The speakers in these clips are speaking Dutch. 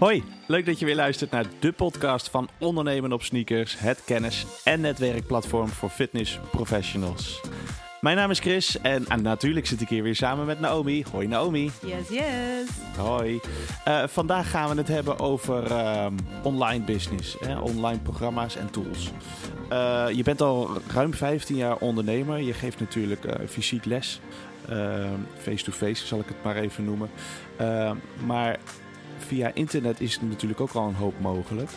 Hoi, leuk dat je weer luistert naar de podcast van Ondernemen op Sneakers, het kennis- en netwerkplatform voor fitness professionals. Mijn naam is Chris en, en natuurlijk zit ik hier weer samen met Naomi. Hoi Naomi. Yes, yes. Hoi. Uh, vandaag gaan we het hebben over uh, online business, hè? online programma's en tools. Uh, je bent al ruim 15 jaar ondernemer. Je geeft natuurlijk uh, fysiek les. Face-to-face -face, zal ik het maar even noemen. maar via internet is natuurlijk ook al een hoop mogelijk.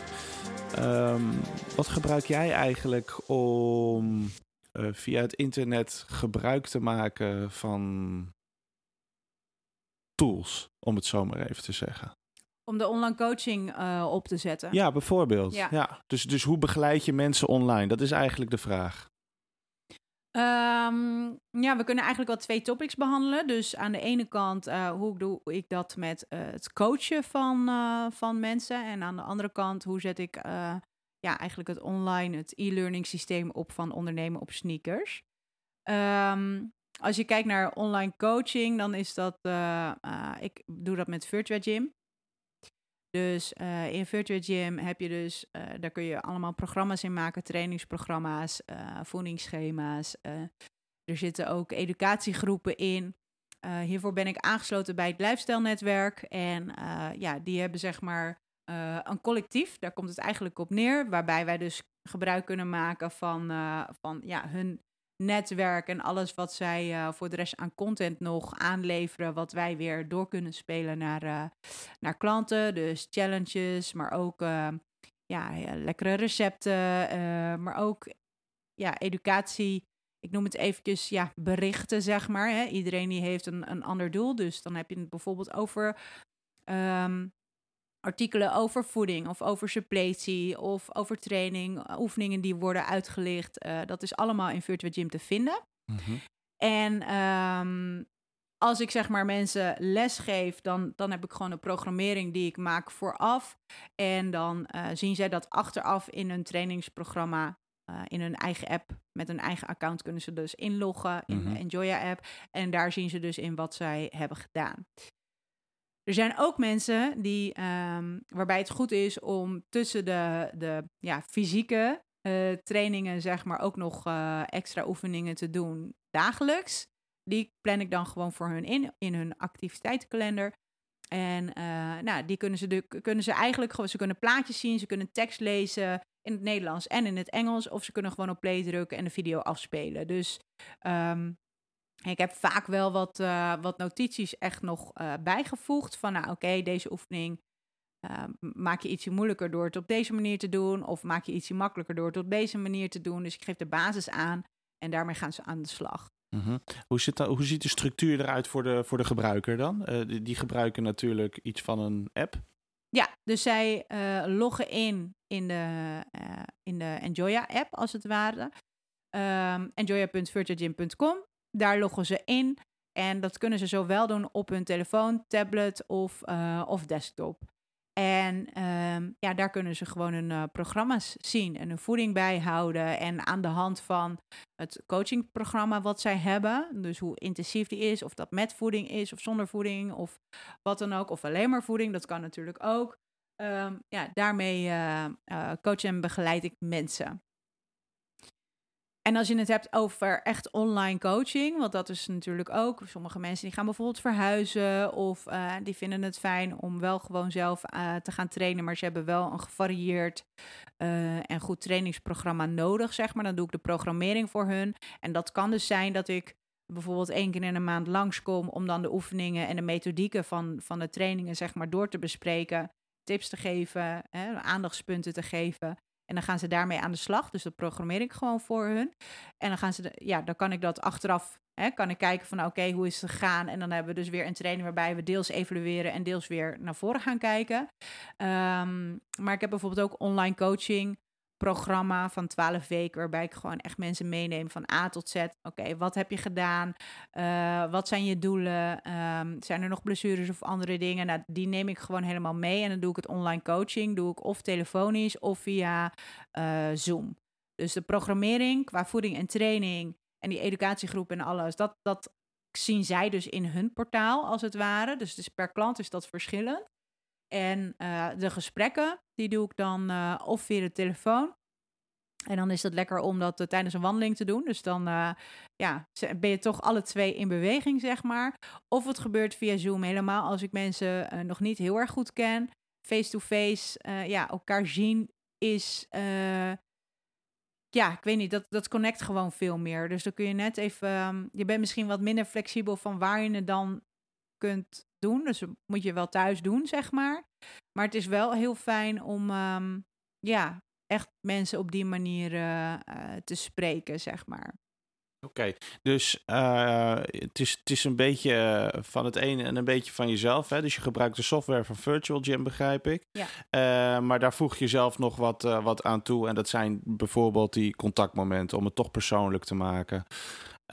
Um, wat gebruik jij eigenlijk om uh, via het internet gebruik te maken van tools, om het zo maar even te zeggen? Om de online coaching uh, op te zetten. Ja, bijvoorbeeld. Ja. ja. Dus, dus hoe begeleid je mensen online? Dat is eigenlijk de vraag. Um, ja, we kunnen eigenlijk wel twee topics behandelen. Dus aan de ene kant, uh, hoe doe ik dat met uh, het coachen van, uh, van mensen? En aan de andere kant, hoe zet ik ja, eigenlijk het online, het e-learning systeem op van ondernemen op sneakers? Um, als je kijkt naar online coaching, dan is dat, ik doe dat met Virtua Gym. Dus uh, in Virtual Gym heb je dus, uh, daar kun je allemaal programma's in maken, trainingsprogramma's, uh, voedingsschema's. er zitten ook educatiegroepen in. hiervoor ben ik aangesloten bij het Lifestyle. En ja, die hebben zeg maar een collectief, daar komt het eigenlijk op neer, waarbij wij dus gebruik kunnen maken van, van ja, hun netwerk en alles wat zij uh, voor de rest aan content nog aanleveren, wat wij weer door kunnen spelen naar, uh, naar klanten. Dus challenges, maar ook uh, ja, lekkere recepten, maar ook ja, educatie. Ik noem het eventjes ja, berichten, zeg maar. Hè. Iedereen die heeft een, een ander doel. Dus dan heb je het bijvoorbeeld over um, artikelen over voeding of over suppletie of over training, eh, oefeningen die worden uitgelicht. Uh, dat is allemaal in Virtual Gym te vinden. Mm -hmm. En um, als ik zeg maar mensen les geef, dan, dan heb ik gewoon een programmering die ik maak vooraf. En dan uh, zien zij dat achteraf in hun trainingsprogramma. Uh, in hun eigen app, met een eigen account kunnen ze dus inloggen in mm -hmm. de Enjoya app. En daar zien ze dus in wat zij hebben gedaan. Er zijn ook mensen die, um, waarbij het goed is om tussen de, de ja, fysieke uh, trainingen, zeg maar, ook nog uh, extra oefeningen te doen dagelijks. Die plan ik dan gewoon voor hun in, in hun activiteitenkalender. En uh, nou, die kunnen ze, de, kunnen ze eigenlijk gewoon, ze kunnen plaatjes zien, ze kunnen tekst lezen in het Nederlands en in het Engels. Of ze kunnen gewoon op play drukken en de video afspelen. Dus um, ik heb vaak wel wat, uh, wat notities echt nog uh, bijgevoegd. Van nou oké, okay, deze oefening uh, maak je ietsje moeilijker door het op deze manier te doen. Of maak je ietsje makkelijker door het op deze manier te doen. Dus ik geef de basis aan en daarmee gaan ze aan de slag. -hmm. hoe, zit dat, hoe ziet de structuur eruit voor de, voor de gebruiker dan? Die, die, gebruiken natuurlijk iets van een app. Ja, dus zij loggen in in de, in de Enjoya app als het ware. Um, enjoya.virtualgym.com daar loggen ze in. En dat kunnen ze zowel doen op hun telefoon, tablet of, uh, of desktop. En um, ja, daar kunnen ze gewoon hun uh, programma's zien en hun voeding bijhouden. En aan de hand van het coachingprogramma wat zij hebben, dus hoe intensief die is, of dat met voeding is of zonder voeding of wat dan ook, of alleen maar voeding, dat kan natuurlijk ook. Um, ja, daarmee uh, coach en begeleid ik mensen. En als je het hebt over echt online coaching, want dat is natuurlijk ook, sommige mensen die gaan bijvoorbeeld verhuizen of uh, die vinden het fijn om wel gewoon zelf uh, te gaan trainen, maar ze hebben wel een gevarieerd uh, en goed trainingsprogramma nodig, zeg maar. Dan doe ik de programmering voor hun. En dat kan dus zijn dat ik bijvoorbeeld één keer in een maand langskom om dan de oefeningen en de methodieken van, van de trainingen, zeg maar, door te bespreken, tips te geven, hè, aandachtspunten te geven. En dan gaan ze daarmee aan de slag. Dus dat programmeer ik gewoon voor hun. En dan gaan ze, ja, dan kan ik dat achteraf, hè, kan ik kijken van, oké, hoe is het gegaan? En dan hebben we dus weer een training waarbij we deels evalueren en deels weer naar voren gaan kijken. Um, maar ik heb bijvoorbeeld ook online coaching programma van 12 weken, waarbij ik gewoon echt mensen meeneem van A tot Z. Oké, wat heb je gedaan? Uh, wat zijn je doelen? Um, zijn er nog blessures of andere dingen? Nou, die neem ik gewoon helemaal mee. En dan doe ik het online coaching, doe ik of telefonisch of via uh, Zoom. Dus de programmering qua voeding en training en die educatiegroep en alles, dat, dat zien zij dus in hun portaal als het ware. Dus, dus per klant is dat verschillend. En uh, de gesprekken, die doe ik dan uh, of via de telefoon. En dan is het lekker om dat uh, tijdens een wandeling te doen. Dus dan ja, ben je toch alle twee in beweging, zeg maar. Of het gebeurt via Zoom helemaal als ik mensen nog niet heel erg goed ken. Face-to-face, -face, ja, elkaar zien is ja, ik weet niet, dat, dat connect gewoon veel meer. Dus dan kun je net even, um, je bent misschien wat minder flexibel van waar je het dan kunt doen. Dus moet je wel thuis doen, zeg maar. Maar het is wel heel fijn om, um, ja, echt mensen op die manier uh, uh, te spreken, zeg maar. Oké, dus uh, het, is, het is een beetje eh, van het ene en een beetje van jezelf. Hè? Dus je gebruikt de software van Virtual Gym, begrijp ik. Ja. Uh, maar daar voeg je zelf nog wat, wat aan toe. En dat zijn bijvoorbeeld die contactmomenten om het toch persoonlijk te maken.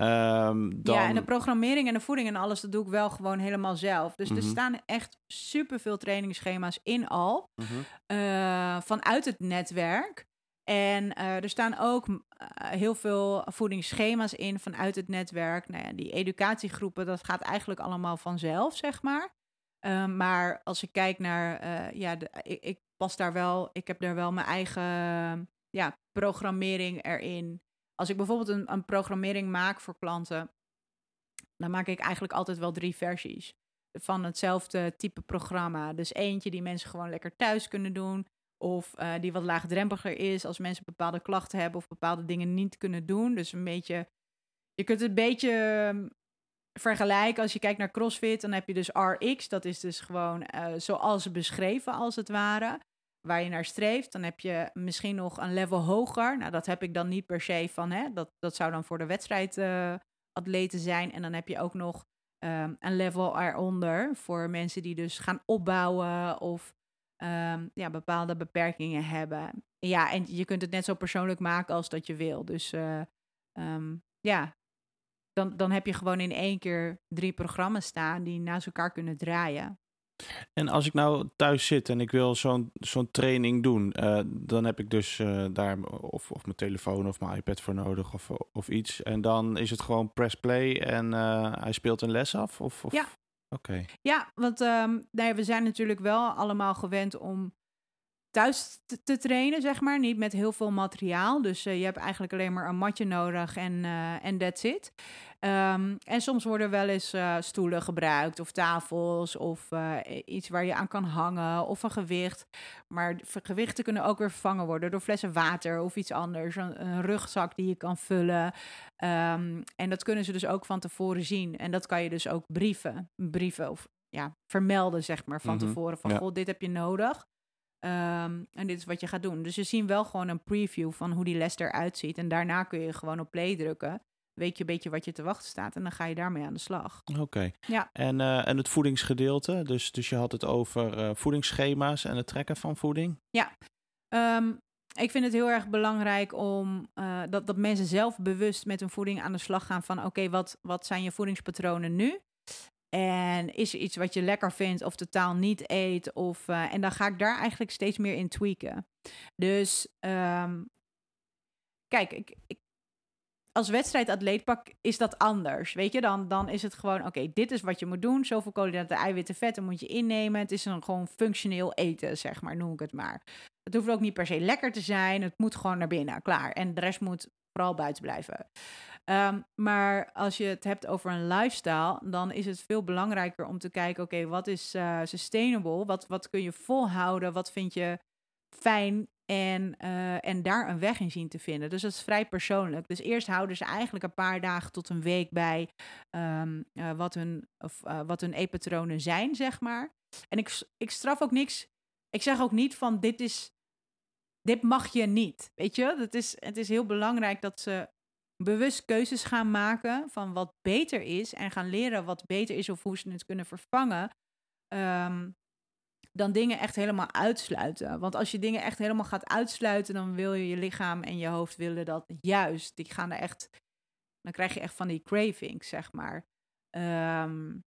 Um, dan... Ja, en de programmering en de voeding en alles, dat doe ik wel gewoon helemaal zelf. Dus mm -hmm. er staan echt superveel trainingsschema's in al. Mm -hmm. vanuit het netwerk. En uh, er staan ook uh, heel veel voedingsschema's in vanuit het netwerk. Nou ja, die educatiegroepen, dat gaat eigenlijk allemaal vanzelf, zeg maar. Uh, maar als ik kijk naar, ja, de, ik, ik, pas daar wel, ik heb daar wel mijn eigen ja, programmering erin. Als ik bijvoorbeeld een, een programmering maak voor klanten, dan maak ik eigenlijk altijd wel drie versies van hetzelfde type programma. Dus eentje die mensen gewoon lekker thuis kunnen doen. Of uh, die wat laagdrempeliger is als mensen bepaalde klachten hebben of bepaalde dingen niet kunnen doen. Dus een beetje. Je kunt het een beetje ehm, vergelijken als je kijkt naar CrossFit. Dan heb je dus RX. Dat is dus gewoon uh, zoals beschreven, als het ware. Waar je naar streeft. Dan heb je misschien nog een level hoger. Nou, dat heb ik dan niet per se van. Hè? Dat, dat zou dan voor de wedstrijdatleten uh, zijn. En dan heb je ook nog um, een level eronder. Voor mensen die dus gaan opbouwen of um, ja, bepaalde beperkingen hebben. Ja, en je kunt het net zo persoonlijk maken als dat je wil. Dus uh, um, ja, dan, dan heb je gewoon in één keer drie programma's staan die naast elkaar kunnen draaien. En als ik nou thuis zit en ik wil zo'n zo'n training doen, uh, dan heb ik dus uh, daar of, of mijn telefoon of mijn iPad voor nodig of, of iets. En dan is het gewoon press play en uh, hij speelt een les af? Of, of... Ja, Oké. Okay. Ja, want um, nee, we zijn natuurlijk wel allemaal gewend om thuis te, te, trainen, zeg maar. Niet met heel veel materiaal. Dus uh, je hebt eigenlijk alleen maar een matje nodig en uh, en that's it. Um, en soms worden wel eens uh, stoelen gebruikt of tafels of iets waar je aan kan hangen of een gewicht. Maar gewichten kunnen ook weer vervangen worden door flessen water of iets anders. Een, een rugzak die je kan vullen. Um, en dat kunnen ze dus ook van tevoren zien. En dat kan je dus ook brieven, brieven of ja, vermelden, zeg maar, van mm -hmm. tevoren. Van, ja. goh, dit heb je nodig. Um, en dit is wat je gaat doen. Dus je zien wel gewoon een preview van hoe die les eruit ziet. En daarna kun je gewoon op play drukken. Weet je een beetje wat je te wachten staat. En dan ga je daarmee aan de slag. Oké. Okay. Ja. En, uh, en het voedingsgedeelte. Dus, dus je had het over uh, voedingsschema's en het trekken van voeding. Ja. Um, ik vind het heel erg belangrijk om uh, dat, dat mensen zelf bewust met hun voeding aan de slag gaan. Van oké, okay, wat, wat zijn je voedingspatronen nu? En is er iets wat je lekker vindt of totaal niet eet? Of, uh, en dan ga ik daar eigenlijk steeds meer in tweaken. Dus um, kijk, ik, ik, als wedstrijdatleet pak is dat anders. Weet je, dan, dan is het gewoon: oké, dit is wat je moet doen. Zoveel koolhydraten, eiwitten, vetten moet je innemen. Het is een gewoon functioneel eten, zeg maar, noem ik het maar. Het hoeft ook niet per se lekker te zijn. Het moet gewoon naar binnen, klaar. En de rest moet vooral buiten blijven. Um, maar als je het hebt over een lifestyle, dan is het veel belangrijker om te kijken: oké, wat is uh, sustainable? Wat, wat kun je volhouden? Wat vind je fijn? En, uh, en daar een weg in zien te vinden. Dus dat is vrij persoonlijk. Dus eerst houden ze eigenlijk een paar dagen tot een week bij um, uh, wat, hun, of, wat hun eetpatronen zijn, zeg maar. En ik, ik straf ook niks. Ik zeg ook niet van dit is. Dit mag je niet. Weet je, het is, het is heel belangrijk dat ze bewust keuzes gaan maken van wat beter is en gaan leren wat beter is of hoe ze het kunnen vervangen, um, dan dingen echt helemaal uitsluiten. Want als je dingen echt helemaal gaat uitsluiten, dan wil je je lichaam en je hoofd willen dat juist. Die gaan er echt, dan krijg je echt van die cravings, zeg maar. Um,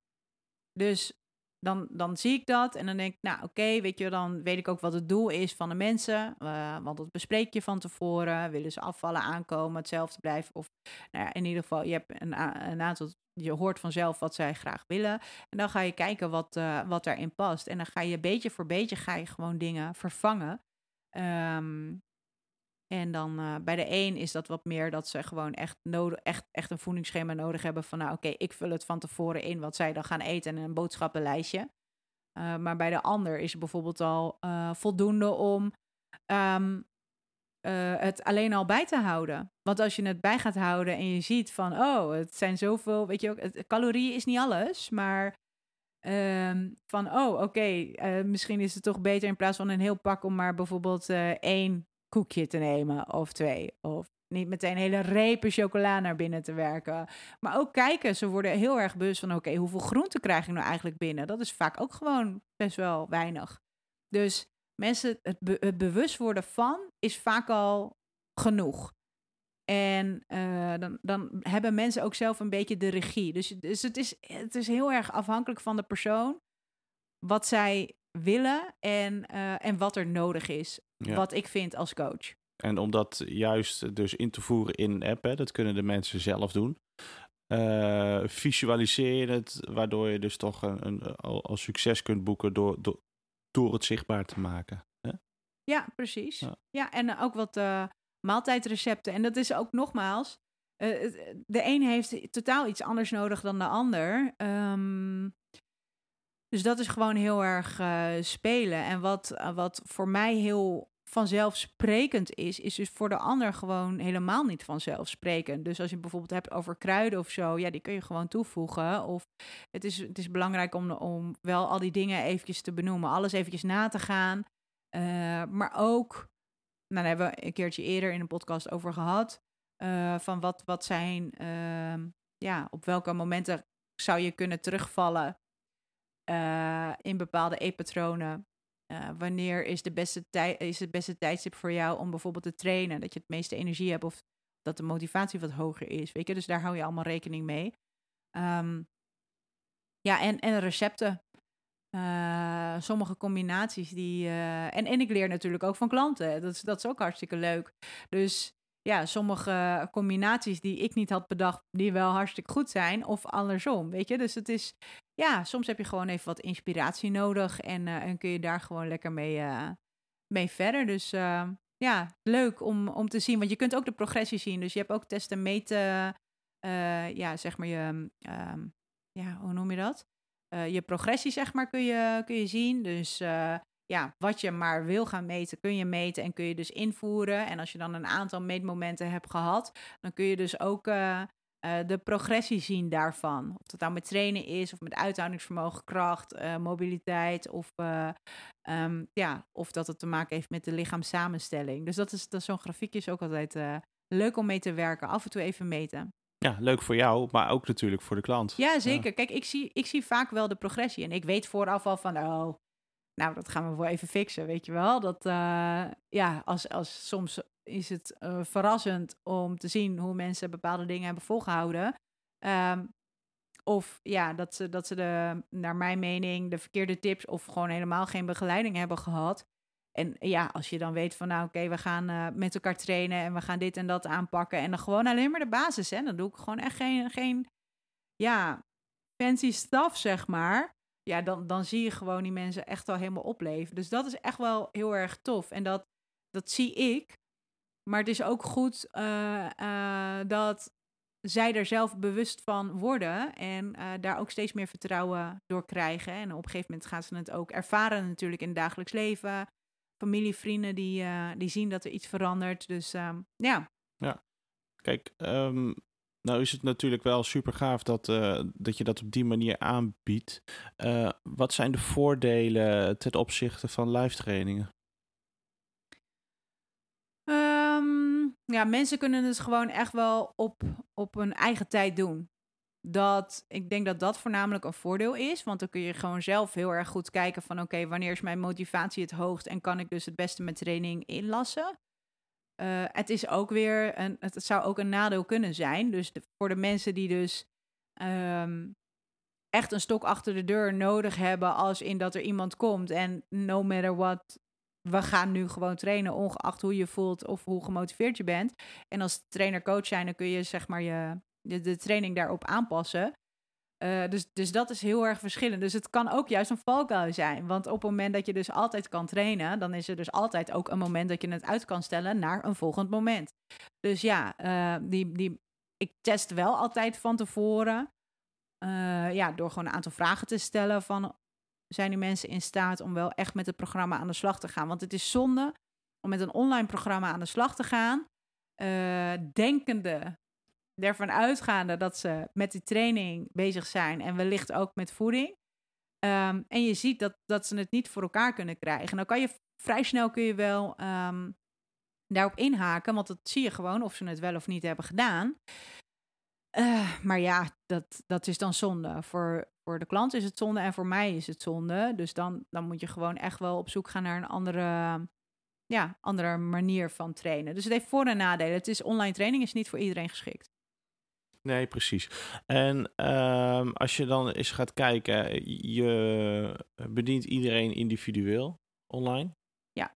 dus dan, dan zie ik dat en dan denk ik, nou oké, weet je, dan weet ik ook wat het doel is van de mensen. Uh, want dat bespreek je van tevoren. Willen ze afvallen, aankomen, hetzelfde blijven? Of nou ja, in ieder geval, je hebt een, een aantal, je hoort vanzelf wat zij graag willen. En dan ga je kijken wat, uh, wat daarin past. En dan ga je beetje voor beetje ga je gewoon dingen vervangen. Um, en dan uh, bij de een is dat wat meer dat ze gewoon echt, nodig, echt, echt een voedingsschema nodig hebben van nou oké, ik vul het van tevoren in wat zij dan gaan eten en een boodschappenlijstje. Uh, maar bij de ander is het bijvoorbeeld al uh, voldoende om um, het alleen al bij te houden. Want als je het bij gaat houden en je ziet van oh, het zijn zoveel, weet je ook, calorieën is niet alles, maar um, van oh, oké, misschien is het toch beter in plaats van een heel pak om maar bijvoorbeeld één koekje te nemen of twee. Of niet meteen hele repen chocola naar binnen te werken. Maar ook kijken, ze worden heel erg bewust van... oké, hoeveel groente krijg ik nou eigenlijk binnen? Dat is vaak ook gewoon best wel weinig. Dus mensen, het, bewust worden van is vaak al genoeg. En uh, dan, dan hebben mensen ook zelf een beetje de regie. Dus, dus het, is, het is heel erg afhankelijk van de persoon... wat zij willen en, uh, en wat er nodig is. Ja. Wat ik vind als coach. En om dat juist dus in te voeren in een app, hè, dat kunnen de mensen zelf doen. Uh, visualiseer het, waardoor je dus toch een, een, al, al succes kunt boeken door, door, door het zichtbaar te maken. Hè? Ja, precies. Ja. ja en ook wat uh, maaltijdrecepten. En dat is ook nogmaals, uh, de een heeft totaal iets anders nodig dan de ander. Um, dus dat is gewoon heel erg spelen. En wat, wat voor mij heel vanzelfsprekend is, is dus voor de ander gewoon helemaal niet vanzelfsprekend. Dus als je bijvoorbeeld hebt over kruiden of zo, ja, die kun je gewoon toevoegen. Of het is, het is belangrijk om, om wel al die dingen eventjes te benoemen, alles eventjes na te gaan. Uh, maar ook, nou, daar hebben we een keertje eerder in een podcast over gehad, uh, van wat, wat zijn, uh, ja, op welke momenten zou je kunnen terugvallen uh, in bepaalde e-patronen. Uh, wanneer is, de beste tij- is het beste tijdstip voor jou om bijvoorbeeld te trainen? Dat je het meeste energie hebt of dat de motivatie wat hoger is. Weet je, dus daar hou je allemaal rekening mee. Um, ja, en, en recepten. Uh, sommige combinaties die. Uh, en, en ik leer natuurlijk ook van klanten. Dat is, dat is ook hartstikke leuk. Dus ja, sommige combinaties die ik niet had bedacht, die wel hartstikke goed zijn. Of andersom, weet je. Dus het is, ja, soms heb je gewoon even wat inspiratie nodig. En, uh, en kun je daar gewoon lekker mee, uh, mee verder. Dus ja, leuk om, om te zien. Want je kunt ook de progressie zien. Dus je hebt ook testen, meten. ja, zeg maar je, um, ja, hoe noem je dat? je progressie, zeg maar, kun je, kun je zien. Dus ja, wat je maar wil gaan meten, kun je meten en kun je dus invoeren. En als je dan een aantal meetmomenten hebt gehad, dan kun je dus ook uh, uh, de progressie zien daarvan. Of dat nou met trainen is, of met uithoudingsvermogen, kracht, uh, mobiliteit, of, um, ja, of dat het te maken heeft met de lichaamssamenstelling. Dus dat is, dat zo'n grafiekje is ook altijd leuk om mee te werken. Af en toe even meten. Ja, leuk voor jou, maar ook natuurlijk voor de klant. Ja, zeker. Kijk, ik zie, ik zie vaak wel de progressie. En ik weet vooraf al van, oh, nou, dat gaan we wel even fixen, weet je wel. Dat, uh, ja, als, als soms is het uh, verrassend om te zien hoe mensen bepaalde dingen hebben volgehouden. Um, of ja, dat ze, dat ze de, naar mijn mening, de verkeerde tips of gewoon helemaal geen begeleiding hebben gehad. En ja, als je dan weet van nou oké, we gaan uh, met elkaar trainen en we gaan dit en dat aanpakken. En dan gewoon alleen maar de basis. Hè? Dan doe ik gewoon echt geen, geen ja, fancy stuff, zeg maar ja, dan, dan zie je gewoon die mensen echt al helemaal opleven. Dus dat is echt wel heel erg tof. En dat, dat zie ik. Maar het is ook goed uh, uh, dat zij er zelf bewust van worden en uh, daar ook steeds meer vertrouwen door krijgen. En op een gegeven moment gaan ze het ook ervaren natuurlijk in het dagelijks leven. Familie, vrienden die, die zien dat er iets verandert. Dus um, ja. Ja, kijk, um, nou is het natuurlijk wel super gaaf dat, uh, dat je dat op die manier aanbiedt. Uh, wat zijn de voordelen ten opzichte van live trainingen? Um, ja, mensen kunnen het gewoon echt wel op, op hun eigen tijd doen. Dat, ik denk dat dat voornamelijk een voordeel is. Want dan kun je gewoon zelf heel erg goed kijken van... oké, wanneer is mijn motivatie het hoogst... en kan ik dus het beste met training inlassen? Uh, het is ook weer een, het zou ook een nadeel kunnen zijn. Dus voor de mensen die dus um, echt een stok achter de deur nodig hebben als in dat er iemand komt en no matter what, we gaan nu gewoon trainen, ongeacht hoe je voelt of hoe gemotiveerd je bent. En als trainer-coach zijn, dan kun je zeg maar je, de training daarop aanpassen. Uh, dus, dus dat is heel erg verschillend. Dus het kan ook juist een valkuil zijn. Want op het moment dat je dus altijd kan trainen, dan is er dus altijd ook een moment dat je het uit kan stellen naar een volgend moment. Dus ja, uh, die, die, ik test wel altijd van tevoren. Uh, ja, door gewoon een aantal vragen te stellen van zijn die mensen in staat om wel echt met het programma aan de slag te gaan? Want het is zonde om met een online programma aan de slag te gaan, denkende, ervan uitgaande dat ze met die training bezig zijn en wellicht ook met voeding. Um, en je ziet dat, dat ze het niet voor elkaar kunnen krijgen. Dan kan je vrij snel kun je wel um, daarop inhaken, want dat zie je gewoon of ze het wel of niet hebben gedaan. Uh, maar ja, dat, dat is dan zonde. Voor, voor de klant is het zonde en voor mij is het zonde. Dus dan, dan moet je gewoon echt wel op zoek gaan naar een andere, ja, andere manier van trainen. Dus het heeft voor- en nadelen. Het is online training is niet voor iedereen geschikt. Nee, precies. En um, als je dan eens gaat kijken, je bedient iedereen individueel online. Ja.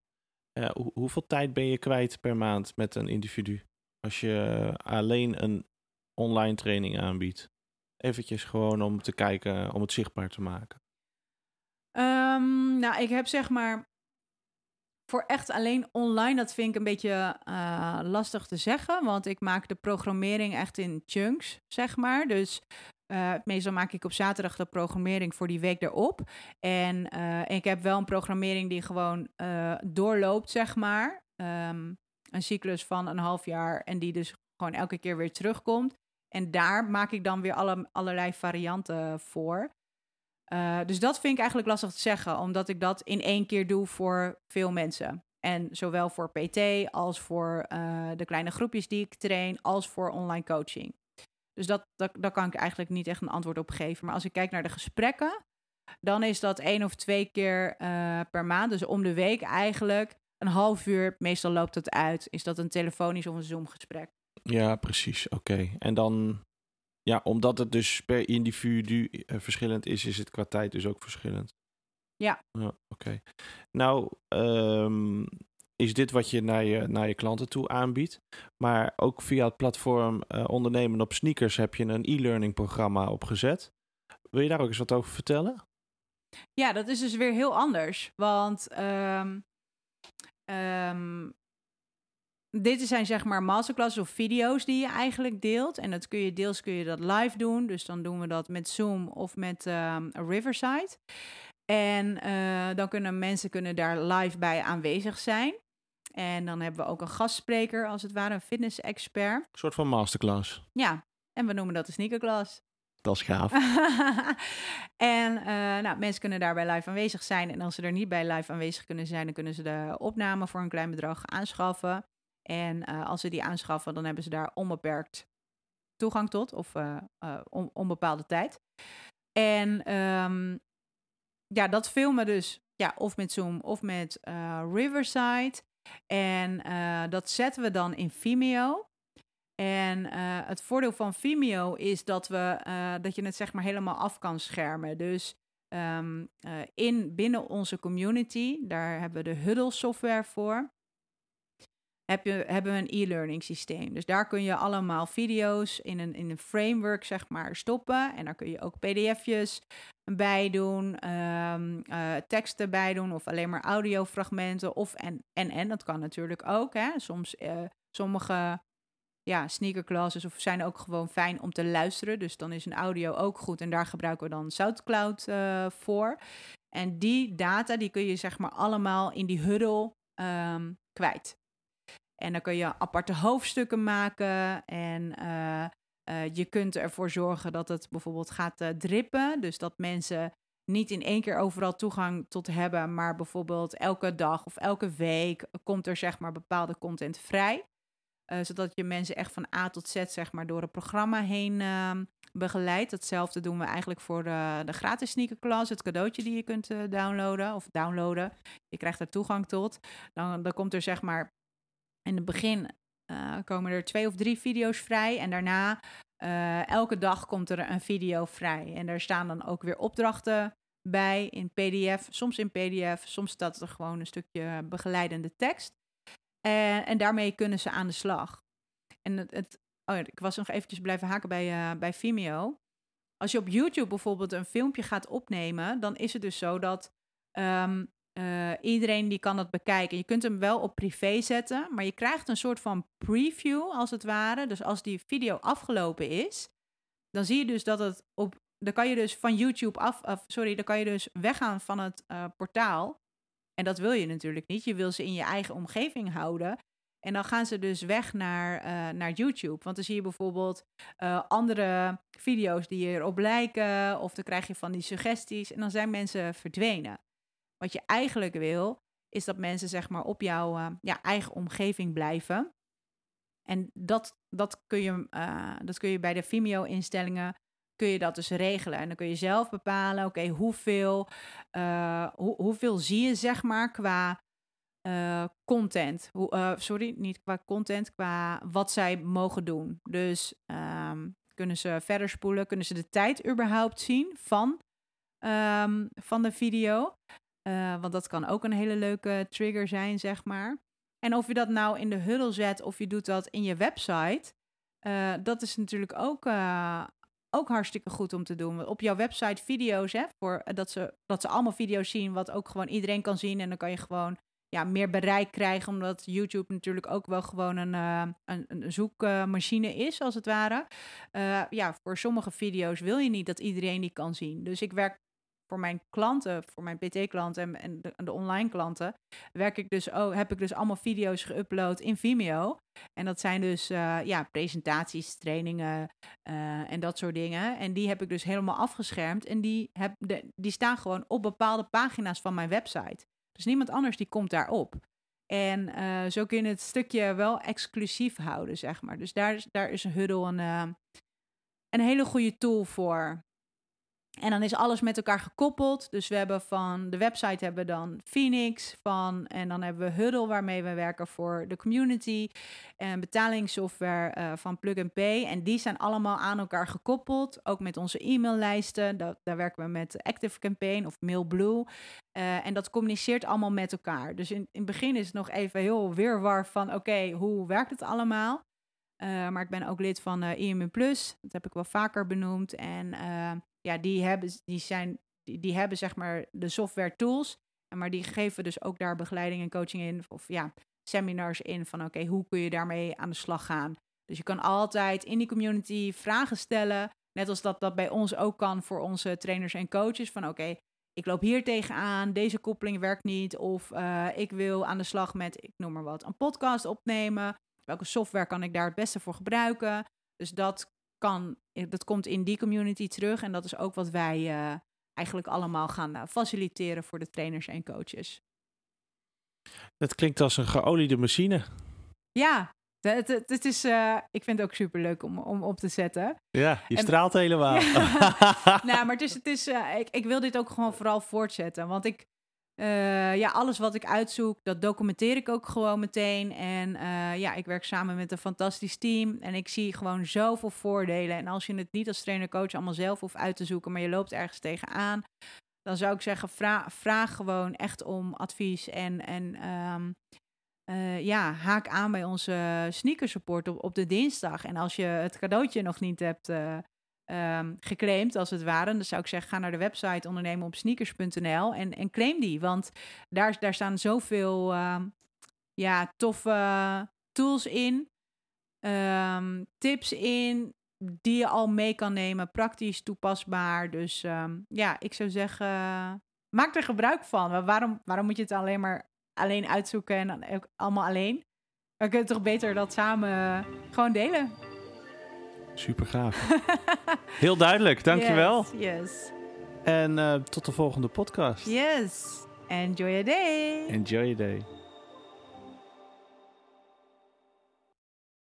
Uh, hoe, hoeveel tijd ben je kwijt per maand met een individu? Als je alleen een online training aanbiedt. Eventjes gewoon om te kijken, om het zichtbaar te maken. Um, nou, ik heb zeg maar voor echt alleen online, dat vind ik een beetje uh, lastig te zeggen. Want ik maak de programmering echt in chunks, zeg maar. Dus uh, meestal maak ik op zaterdag de programmering voor die week erop. En uh, ik heb wel een programmering die gewoon doorloopt, zeg maar. Um, een cyclus van een half jaar en die dus gewoon elke keer weer terugkomt. En daar maak ik dan weer alle, allerlei varianten voor. Uh, dus dat vind ik eigenlijk lastig te zeggen, omdat ik dat in één keer doe voor veel mensen. En zowel voor PT als voor uh, de kleine groepjes die ik train, als voor online coaching. Dus dat, dat, daar kan ik eigenlijk niet echt een antwoord op geven. Maar als ik kijk naar de gesprekken, dan is dat één of twee keer uh, per maand. Dus om de week eigenlijk een half uur. Meestal loopt het uit. Is dat een telefonisch of een Zoom-gesprek? Ja, precies. Oké. En dan, ja, omdat het dus per individu uh, verschillend is, is het qua tijd dus ook verschillend. Ja. ja Oké. Okay. Nou, um, is dit wat je naar, je naar je klanten toe aanbiedt. Maar ook via het platform uh, Ondernemen op Sneakers heb je een e-learning programma opgezet. Wil je daar ook eens wat over vertellen? Ja, dat is dus weer heel anders. Want um, um, dit zijn zeg maar masterclasses of video's die je eigenlijk deelt. En dat kun je deels kun je dat live doen. Dus dan doen we dat met Zoom of met um, Riverside. En uh, dan kunnen mensen kunnen daar live bij aanwezig zijn. En dan hebben we ook een gastspreker, als het ware, een fitness-expert. Een soort van masterclass. Ja, en we noemen dat de sneakerclass. Dat is gaaf. en uh, nou, mensen kunnen daarbij live aanwezig zijn. En als ze er niet bij live aanwezig kunnen zijn, dan kunnen ze de opname voor een klein bedrag aanschaffen. En uh, als ze die aanschaffen, dan hebben ze daar onbeperkt toegang tot, of uh, on, onbepaalde tijd. En um, ja, dat filmen dus, ja, of met Zoom of met Riverside. En dat zetten we dan in Vimeo. En het voordeel van Vimeo is dat, we, dat je het zeg maar helemaal af kan schermen. Dus um, in, binnen onze community, daar hebben we de Huddle software voor heb je, hebben we een e-learning systeem. Dus daar kun je allemaal video's in een, in een framework zeg maar stoppen. En daar kun je ook pdf'jes bij doen, um, uh, teksten bij doen of alleen maar audiofragmenten of en en en. Dat kan natuurlijk ook. Hè. Soms uh, sommige ja, sneakerclasses of zijn ook gewoon fijn om te luisteren. Dus dan is een audio ook goed en daar gebruiken we dan SoundCloud uh, voor. En die data die kun je zeg maar allemaal in die huddle um, kwijt. En dan kun je aparte hoofdstukken maken. En uh, uh, je kunt ervoor zorgen dat het bijvoorbeeld gaat uh, drippen. Dus dat mensen niet in één keer overal toegang tot hebben. Maar bijvoorbeeld elke dag of elke week komt er zeg maar bepaalde content vrij. zodat je mensen echt van A tot Z zeg maar door het programma heen ehm, begeleidt. Hetzelfde doen we eigenlijk voor de, de gratis sneakerklas. Het cadeautje die je kunt downloaden of downloaden. Je krijgt er toegang tot. Dan, dan komt er zeg maar in het begin uh, komen er twee of drie video's vrij. En daarna Eh, elke dag komt er een video vrij. En daar staan dan ook weer opdrachten bij in PDF. Soms in PDF, soms staat er gewoon een stukje begeleidende tekst. En, en daarmee kunnen ze aan de slag. En het, oh ik was nog eventjes blijven haken bij, bij Vimeo. Als je op YouTube bijvoorbeeld een filmpje gaat opnemen, dan is het dus zo dat ehm, uh, iedereen die kan dat bekijken. Je kunt hem wel op privé zetten, maar je krijgt een soort van preview als het ware. Dus als die video afgelopen is, dan zie je dus dat het op. Dan kan je dus van YouTube af, sorry, dan kan je dus weggaan van het uh, portaal. En dat wil je natuurlijk niet. Je wil ze in je eigen omgeving houden. En dan gaan ze dus weg naar, uh, naar YouTube. Want dan zie je bijvoorbeeld andere video's die erop lijken. Of dan krijg je van die suggesties. En dan zijn mensen verdwenen. Wat je eigenlijk wil, is dat mensen zeg maar op jouw uh, ja, eigen omgeving blijven. En dat, dat, kun je, uh, dat kun je bij de Vimeo-instellingen kun je dat dus regelen. En dan kun je zelf bepalen, oké, hoeveel, uh, hoe, hoeveel zie je zeg maar qua content. Hoe, sorry, niet qua content, qua wat zij mogen doen. Dus um, kunnen ze verder spoelen, kunnen ze de tijd überhaupt zien van, um, van de video. Uh, want dat kan ook een hele leuke trigger zijn, zeg maar. En of je dat nou in de huddle zet of je doet dat in je website, uh, dat is natuurlijk ook, uh, ook hartstikke goed om te doen. Op jouw website video's, hè, voor, dat, ze, dat ze allemaal video's zien, wat ook gewoon iedereen kan zien. En dan kan je gewoon ja, meer bereik krijgen, omdat YouTube natuurlijk ook wel gewoon een, een, een zoekmachine is, als het ware. ja, voor sommige video's wil je niet dat iedereen die kan zien. Dus ik werk voor mijn klanten, voor mijn PT-klanten en, de, de, online klanten, werk ik dus, oh, heb ik dus allemaal video's geüpload in Vimeo. En dat zijn dus uh, ja, presentaties, trainingen uh, en dat soort dingen. En die heb ik dus helemaal afgeschermd. En die, heb de, die staan gewoon op bepaalde pagina's van mijn website. Dus niemand anders die komt daarop. En uh, zo kun je het stukje wel exclusief houden, zeg maar. Dus daar, daar is een Huddle een, een hele goede tool voor. En dan is alles met elkaar gekoppeld. Dus we hebben van de website hebben we dan Phoenix van en dan hebben we Huddle waarmee we werken voor de community en betalingssoftware uh, van Plug and Pay en die zijn allemaal aan elkaar gekoppeld. Ook met onze e-maillijsten. Daar werken we met Active Campaign of MailBlue uh, en dat communiceert allemaal met elkaar. Dus in, in het begin is het nog even heel weerwar van oké, hoe werkt het allemaal? Uh, maar ik ben ook lid van IMU Plus. Dat heb ik wel vaker benoemd. En ja, die hebben, die zijn, die, die, hebben zeg maar de software tools. Maar die geven dus ook daar begeleiding en coaching in. Of ja, seminars in van oké, hoe kun je daarmee aan de slag gaan. Dus je kan altijd in die community vragen stellen. Net als dat dat bij ons ook kan voor onze trainers en coaches. Van oké, ik loop hier tegenaan, deze koppeling werkt niet. Of uh, ik wil aan de slag met, ik noem maar wat, een podcast opnemen. Welke software kan ik daar het beste voor gebruiken? Dus dat kan, dat komt in die community terug. En dat is ook wat wij uh, eigenlijk allemaal gaan uh, faciliteren voor de trainers en coaches. Dat klinkt als een geoliede machine. Ja, het, het, het is, uh, ik vind het ook super leuk om, om op te zetten. Ja, je en, straalt helemaal. Ja. nou, maar het is, het is, ik, ik wil dit ook gewoon vooral voortzetten. Want ik, uh, ja, alles wat ik uitzoek, dat documenteer ik ook gewoon meteen. En uh, ja, ik werk samen met een fantastisch team. En ik zie gewoon zoveel voordelen. En als je het niet als trainer-coach allemaal zelf hoeft uit te zoeken, maar je loopt ergens tegenaan, dan zou ik zeggen, vraag, vraag gewoon echt om advies. En, en um, uh, ja, haak aan bij onze sneakersupport op, op de dinsdag. En als je het cadeautje nog niet hebt um, geclaimd, als het ware. Dan zou ik zeggen, ga naar de website ondernemen op sneakers.nl en, en claim die. Want daar, daar staan zoveel um, ja, toffe tools in, um, tips in, die je al mee kan nemen. Praktisch toepasbaar. Dus ja, ik zou zeggen, maak er gebruik van. waarom, waarom moet je het alleen maar alleen uitzoeken en ook allemaal alleen? We kunnen toch beter dat samen gewoon delen. Super gaaf. Heel duidelijk, dankjewel. Yes, yes. En uh, tot de volgende podcast. Yes. Enjoy your day. Enjoy your day.